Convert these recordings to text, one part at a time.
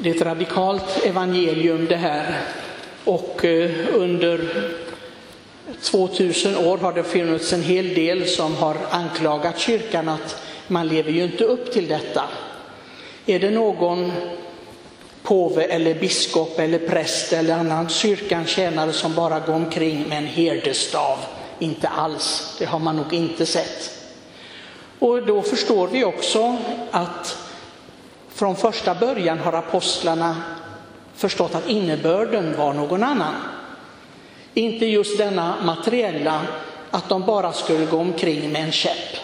Det är ett radikalt evangelium det här och eh, under 2000 år har det funnits en hel del som har anklagat kyrkan att man lever ju inte upp till detta. Är det någon påve eller biskop eller präst eller annan kyrkans tjänare som bara går omkring med en herdestav? Inte alls, det har man nog inte sett. Och då förstår vi också att från första början har apostlarna förstått att innebörden var någon annan. Inte just denna materiella, att de bara skulle gå omkring med en käpp.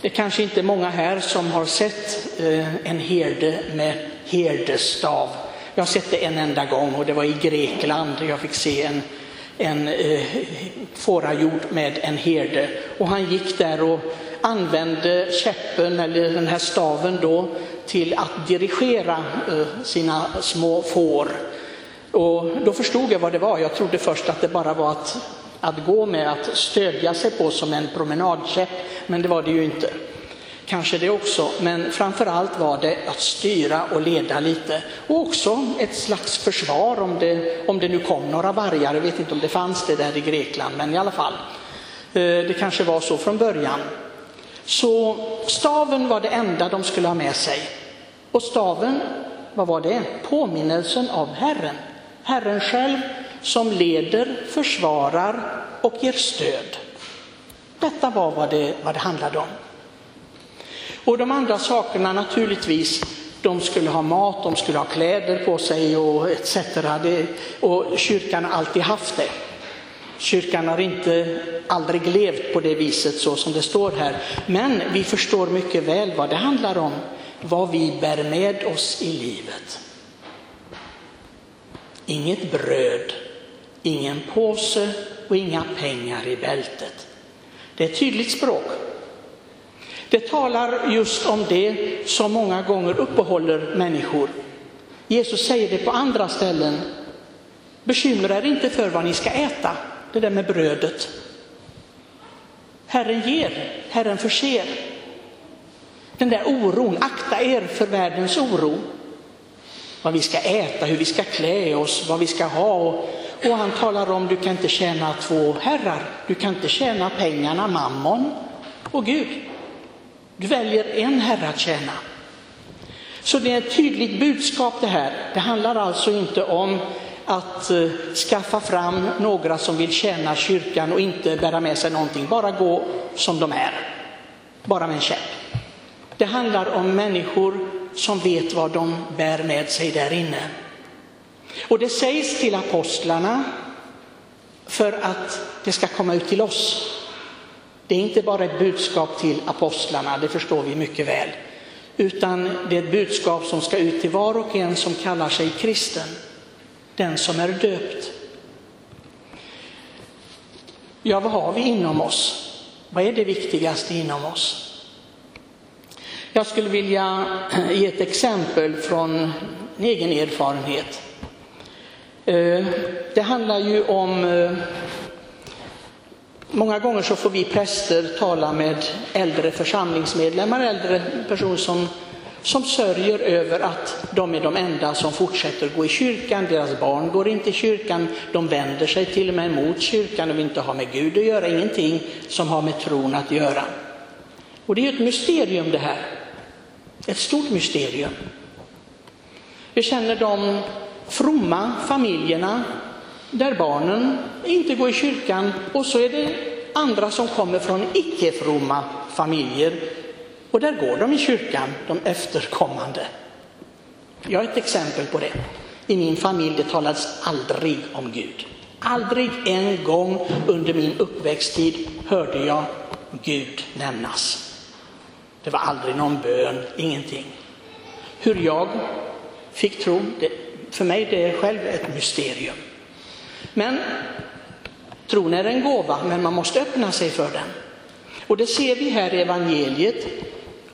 Det kanske inte är många här som har sett eh, en herde med herdestav. Jag har sett det en enda gång och det var i Grekland. Jag fick se en, en eh, fårahjord med en herde och han gick där och använde käppen eller den här staven då till att dirigera eh, sina små får. Och då förstod jag vad det var. Jag trodde först att det bara var att, att gå med, att stödja sig på som en promenadkäpp, men det var det ju inte. Kanske det också, men framför allt var det att styra och leda lite. Och också ett slags försvar om det, om det nu kom några vargar. Jag vet inte om det fanns det där i Grekland, men i alla fall. Eh, det kanske var så från början. Så staven var det enda de skulle ha med sig. Och staven, vad var det? Påminnelsen av Herren. Herren själv som leder, försvarar och ger stöd. Detta var vad det, vad det handlade om. Och de andra sakerna naturligtvis, de skulle ha mat, de skulle ha kläder på sig och etc. Det, och kyrkan har alltid haft det. Kyrkan har inte aldrig levt på det viset så som det står här. Men vi förstår mycket väl vad det handlar om, vad vi bär med oss i livet. Inget bröd, ingen påse och inga pengar i bältet. Det är ett tydligt språk. Det talar just om det som många gånger uppehåller människor. Jesus säger det på andra ställen. Bekymra er inte för vad ni ska äta, det där med brödet. Herren ger, Herren förser. Den där oron, akta er för världens oro. Vad vi ska äta, hur vi ska klä oss, vad vi ska ha. Och han talar om du kan inte tjäna två herrar. Du kan inte tjäna pengarna, mammon och Gud. Du väljer en herre att tjäna. Så det är ett tydligt budskap det här. Det handlar alltså inte om att eh, skaffa fram några som vill tjäna kyrkan och inte bära med sig någonting, bara gå som de är, bara med en käpp. Det handlar om människor som vet vad de bär med sig där inne. Och det sägs till apostlarna för att det ska komma ut till oss. Det är inte bara ett budskap till apostlarna, det förstår vi mycket väl, utan det är ett budskap som ska ut till var och en som kallar sig kristen, den som är döpt. Ja, vad har vi inom oss? Vad är det viktigaste inom oss? Jag skulle vilja ge ett exempel från en egen erfarenhet. Eh, det handlar ju om eh, Många gånger så får vi präster tala med äldre församlingsmedlemmar, äldre personer som, som sörjer över att de är de enda som fortsätter gå i kyrkan. Deras barn går inte i kyrkan, de vänder sig till och med mot kyrkan De vill inte ha med Gud att göra, ingenting som har med tron att göra. Och det är ett mysterium det här. Ett stort mysterium. Vi känner de fromma familjerna där barnen inte går i kyrkan och så är det andra som kommer från icke-fromma familjer och där går de i kyrkan, de efterkommande. Jag har ett exempel på det. I min familj det talades aldrig om Gud. Aldrig en gång under min uppväxttid hörde jag Gud nämnas. Det var aldrig någon bön, ingenting. Hur jag fick tro, det, för mig det är själv ett mysterium. Men tron är en gåva, men man måste öppna sig för den. Och det ser vi här i evangeliet.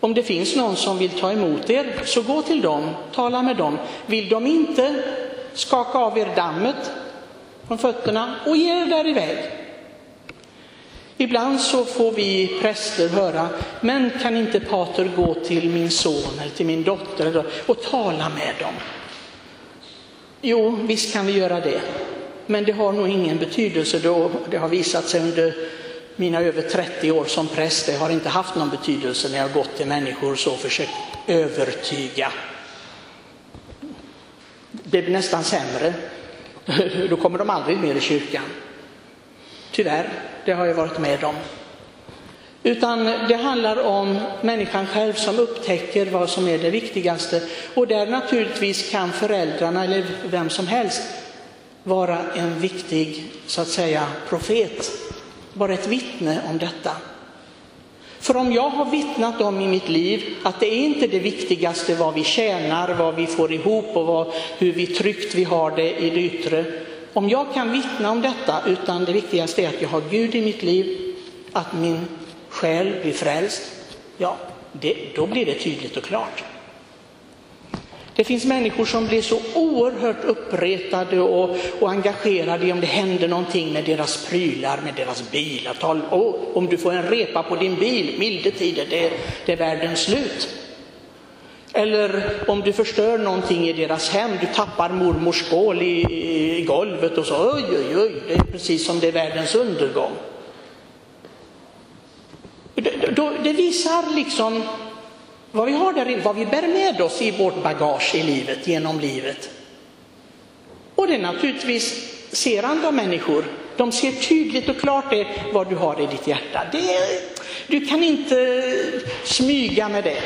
Om det finns någon som vill ta emot er, så gå till dem, tala med dem. Vill de inte, skaka av er dammet från fötterna och ge er där iväg. Ibland så får vi präster höra, men kan inte pater gå till min son eller till min dotter och tala med dem? Jo, visst kan vi göra det. Men det har nog ingen betydelse då. Det har visat sig under mina över 30 år som präst, det har inte haft någon betydelse när jag gått till människor och så försökt övertyga. Det blir nästan sämre. Då kommer de aldrig mer i kyrkan. Tyvärr, det har jag varit med om. Utan det handlar om människan själv som upptäcker vad som är det viktigaste. Och där naturligtvis kan föräldrarna eller vem som helst vara en viktig, så att säga, profet. Vara ett vittne om detta. För om jag har vittnat om i mitt liv att det är inte det viktigaste vad vi tjänar, vad vi får ihop och vad, hur vi tryggt vi har det i det yttre. Om jag kan vittna om detta, utan det viktigaste är att jag har Gud i mitt liv, att min själ blir frälst, ja, det, då blir det tydligt och klart. Det finns människor som blir så oerhört uppretade och, och engagerade i om det händer någonting med deras prylar, med deras bilar. Tal, oh, om du får en repa på din bil, milde tider, det, det är världens slut. Eller om du förstör någonting i deras hem, du tappar mormors skål i, i golvet och så, oj, oj, oj, det är precis som det är världens undergång. Det, det visar liksom vad vi har där vad vi bär med oss i vårt bagage i livet, genom livet. Och det är naturligtvis ser andra människor. De ser tydligt och klart det, vad du har i ditt hjärta. Det, du kan inte smyga med det.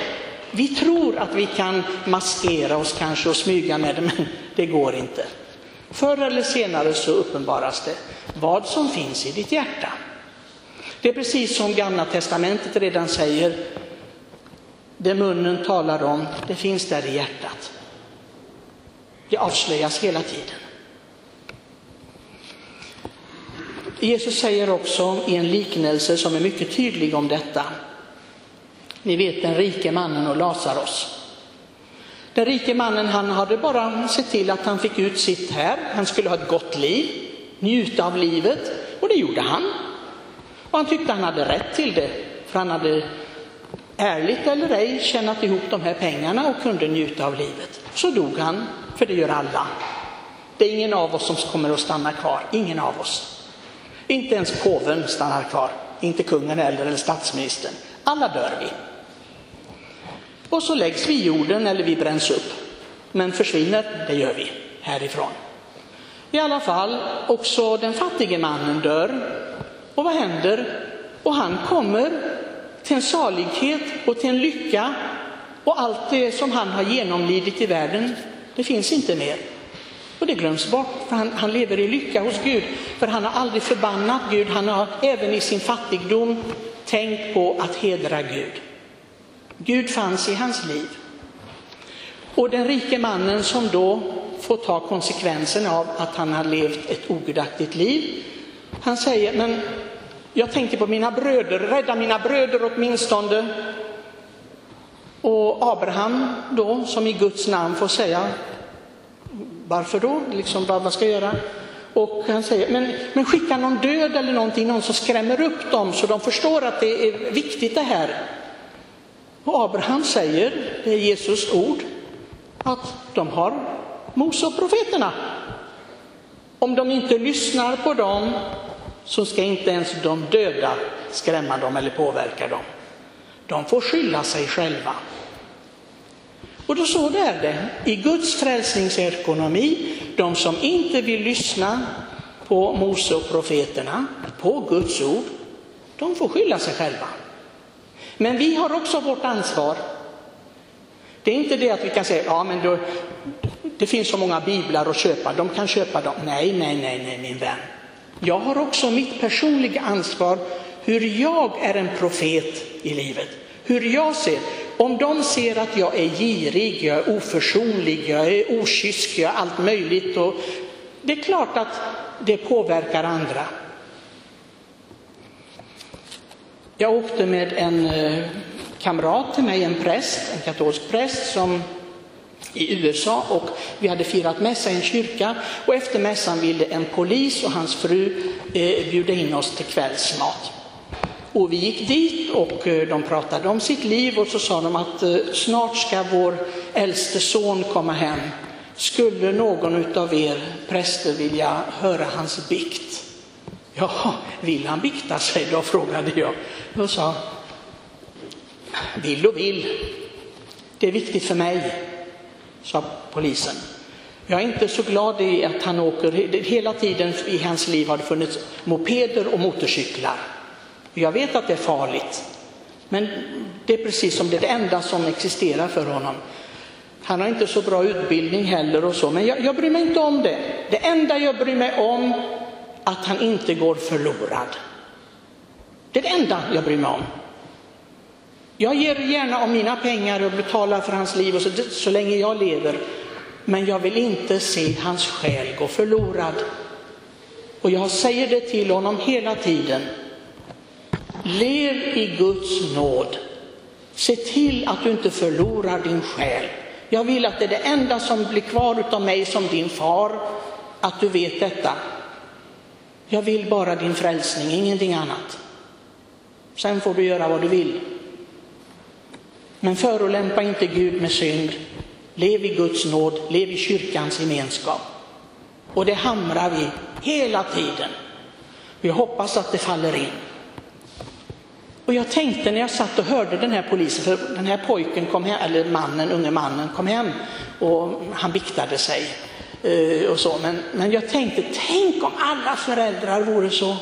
Vi tror att vi kan maskera oss kanske och smyga med det, men det går inte. Förr eller senare så uppenbaras det vad som finns i ditt hjärta. Det är precis som Gamla Testamentet redan säger, det munnen talar om, det finns där i hjärtat. Det avslöjas hela tiden. Jesus säger också i en liknelse som är mycket tydlig om detta. Ni vet den rike mannen och Lazarus. Den rike mannen han hade bara sett till att han fick ut sitt här. Han skulle ha ett gott liv, njuta av livet och det gjorde han. Och han tyckte han hade rätt till det, för han hade ärligt eller ej tjänat ihop de här pengarna och kunde njuta av livet. Så dog han, för det gör alla. Det är ingen av oss som kommer att stanna kvar, ingen av oss. Inte ens påven stannar kvar, inte kungen heller eller statsministern. Alla dör vi. Och så läggs vi i jorden eller vi bränns upp. Men försvinner, det gör vi härifrån. I alla fall, också den fattige mannen dör. Och vad händer? Och han kommer till en salighet och till en lycka och allt det som han har genomlidit i världen, det finns inte mer. Och det glöms bort, för han, han, lever i lycka hos Gud. För han har aldrig förbannat Gud, han har även i sin fattigdom tänkt på att hedra Gud. Gud fanns i hans liv. Och den rike mannen som då får ta konsekvensen av att han har levt ett ogudaktigt liv, han säger, men jag tänker på mina bröder, rädda mina bröder åtminstone. Och Abraham då, som i Guds namn får säga, varför då? Liksom, vad, vad ska jag göra? Och han säger, men, men skicka någon död eller någonting, någon som skrämmer upp dem så de förstår att det är viktigt det här. Och Abraham säger, det är Jesus ord, att de har Mose och profeterna. Om de inte lyssnar på dem så ska inte ens de döda skrämma dem eller påverka dem. De får skylla sig själva. Och då så är det. I Guds frälsningsekonomi, de som inte vill lyssna på Mose och profeterna, på Guds ord, de får skylla sig själva. Men vi har också vårt ansvar. Det är inte det att vi kan säga, ja men då, det finns så många biblar att köpa, de kan köpa dem. Nej, nej, nej, nej min vän. Jag har också mitt personliga ansvar hur jag är en profet i livet. Hur jag ser. Om de ser att jag är girig, jag är oförsonlig, jag är okysk, jag är allt möjligt. Och det är klart att det påverkar andra. Jag åkte med en eh, kamrat till mig, en präst, en katolsk präst som i USA och vi hade firat mässa i en kyrka och efter mässan ville en polis och hans fru eh, bjuda in oss till kvällsmat. Och vi gick dit och eh, de pratade om sitt liv och så sa de att eh, snart ska vår äldste son komma hem. Skulle någon av er präster vilja höra hans bikt? Ja, vill han bikta sig då, frågade jag. Då sa vill och vill. Det är viktigt för mig, sa polisen. Jag är inte så glad i att han åker, hela tiden i hans liv har det funnits mopeder och motorcyklar. Jag vet att det är farligt, men det är precis som det är det enda som existerar för honom. Han har inte så bra utbildning heller och så, men jag, jag bryr mig inte om det. Det enda jag bryr mig om att han inte går förlorad. Det är det enda jag bryr mig om. Jag ger gärna av mina pengar och betalar för hans liv och så, så länge jag lever. Men jag vill inte se hans själ gå förlorad. Och jag säger det till honom hela tiden. Lev i Guds nåd. Se till att du inte förlorar din själ. Jag vill att det är det enda som blir kvar av mig som din far, att du vet detta. Jag vill bara din frälsning, ingenting annat. Sen får du göra vad du vill. Men förolämpa inte Gud med synd. Lev i Guds nåd, lev i kyrkans gemenskap. Och det hamrar vi hela tiden. Vi hoppas att det faller in. Och jag tänkte när jag satt och hörde den här polisen, för den här pojken kom hem, eller mannen, unge mannen kom hem och han biktade sig. Eh, och så. Men, men jag tänkte, tänk om alla föräldrar vore så.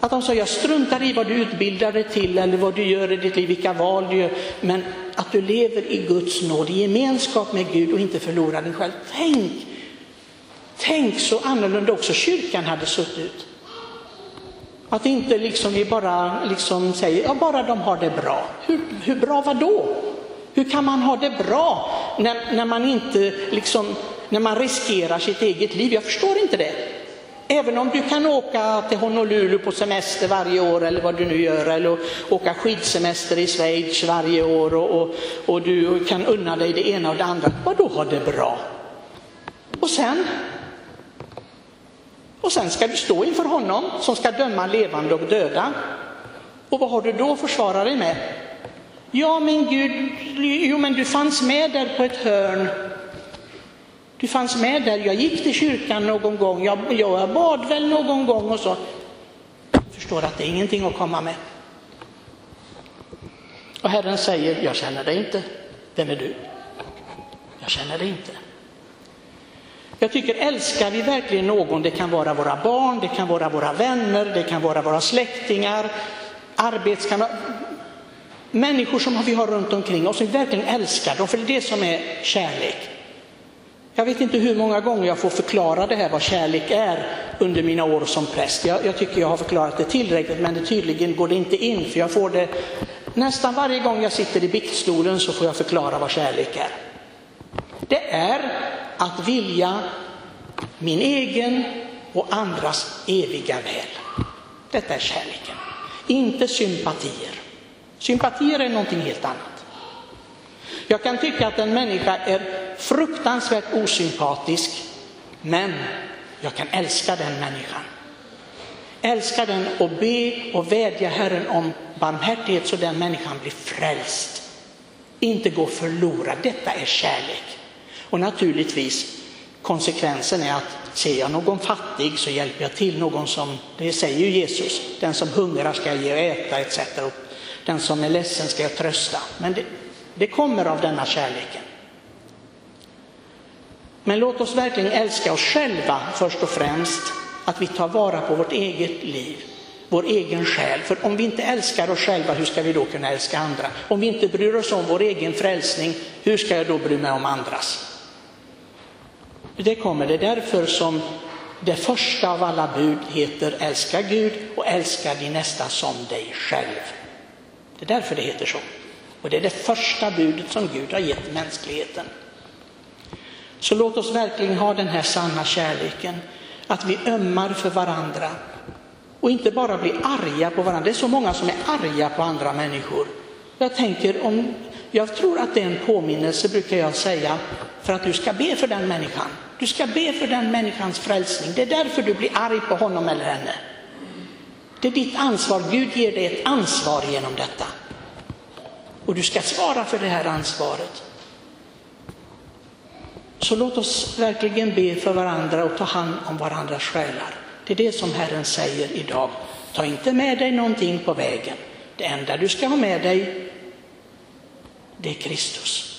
Att de sa, jag struntar i vad du utbildar dig till eller vad du gör i ditt liv, vilka val du gör. Men att du lever i Guds nåd, i gemenskap med Gud och inte förlorar dig själv. Tänk, tänk så annorlunda också kyrkan hade suttit. Att inte liksom vi bara liksom säger, ja bara de har det bra. Hur, hur bra var då? Hur kan man ha det bra när, när man inte liksom, när man riskerar sitt eget liv? Jag förstår inte det. Även om du kan åka till Honolulu på semester varje år eller vad du nu gör, eller åka skidsemester i Schweiz varje år och, och, och du kan unna dig det ena och det andra. Vad då har det bra? Och sen? Och sen ska du stå inför honom som ska döma levande och döda. Och vad har du då att försvara dig med? Ja, men Gud, jo, men du fanns med där på ett hörn. Du fanns med där. Jag gick till kyrkan någon gång. Jag, jag bad väl någon gång och så. Jag förstår att det är ingenting att komma med. Och Herren säger, jag känner dig inte. Vem är du? Jag känner dig inte. Jag tycker, älskar vi verkligen någon, det kan vara våra barn, det kan vara våra vänner, det kan vara våra släktingar, arbetskamrater, människor som vi har runt omkring oss, som vi verkligen älskar dem, för det är det som är kärlek. Jag vet inte hur många gånger jag får förklara det här vad kärlek är under mina år som präst. Jag, jag tycker jag har förklarat det tillräckligt men det, tydligen går det inte in för jag får det nästan varje gång jag sitter i biktstolen så får jag förklara vad kärlek är. Det är att vilja min egen och andras eviga väl. Detta är kärleken, inte sympatier. Sympatier är någonting helt annat. Jag kan tycka att en människa är fruktansvärt osympatisk, men jag kan älska den människan. Älska den och be och vädja Herren om barmhärtighet så den människan blir frälst. Inte gå förlorad. Detta är kärlek. Och naturligtvis, konsekvensen är att ser jag någon fattig så hjälper jag till någon som, det säger ju Jesus, den som hungrar ska jag ge och äta etc. Den som är ledsen ska jag trösta. Men det, det kommer av denna kärleken. Men låt oss verkligen älska oss själva först och främst, att vi tar vara på vårt eget liv, vår egen själ. För om vi inte älskar oss själva, hur ska vi då kunna älska andra? Om vi inte bryr oss om vår egen frälsning, hur ska jag då bry mig om andras? Det kommer, det är därför som det första av alla bud heter älska Gud och älska din nästa som dig själv. Det är därför det heter så. Och det är det första budet som Gud har gett mänskligheten. Så låt oss verkligen ha den här sanna kärleken, att vi ömmar för varandra och inte bara bli arga på varandra. Det är så många som är arga på andra människor. Jag tänker om, jag tror att det är en påminnelse, brukar jag säga, för att du ska be för den människan. Du ska be för den människans frälsning. Det är därför du blir arg på honom eller henne. Det är ditt ansvar. Gud ger dig ett ansvar genom detta. Och du ska svara för det här ansvaret. Så låt oss verkligen be för varandra och ta hand om varandras själar. Det är det som Herren säger idag. Ta inte med dig någonting på vägen. Det enda du ska ha med dig, det är Kristus.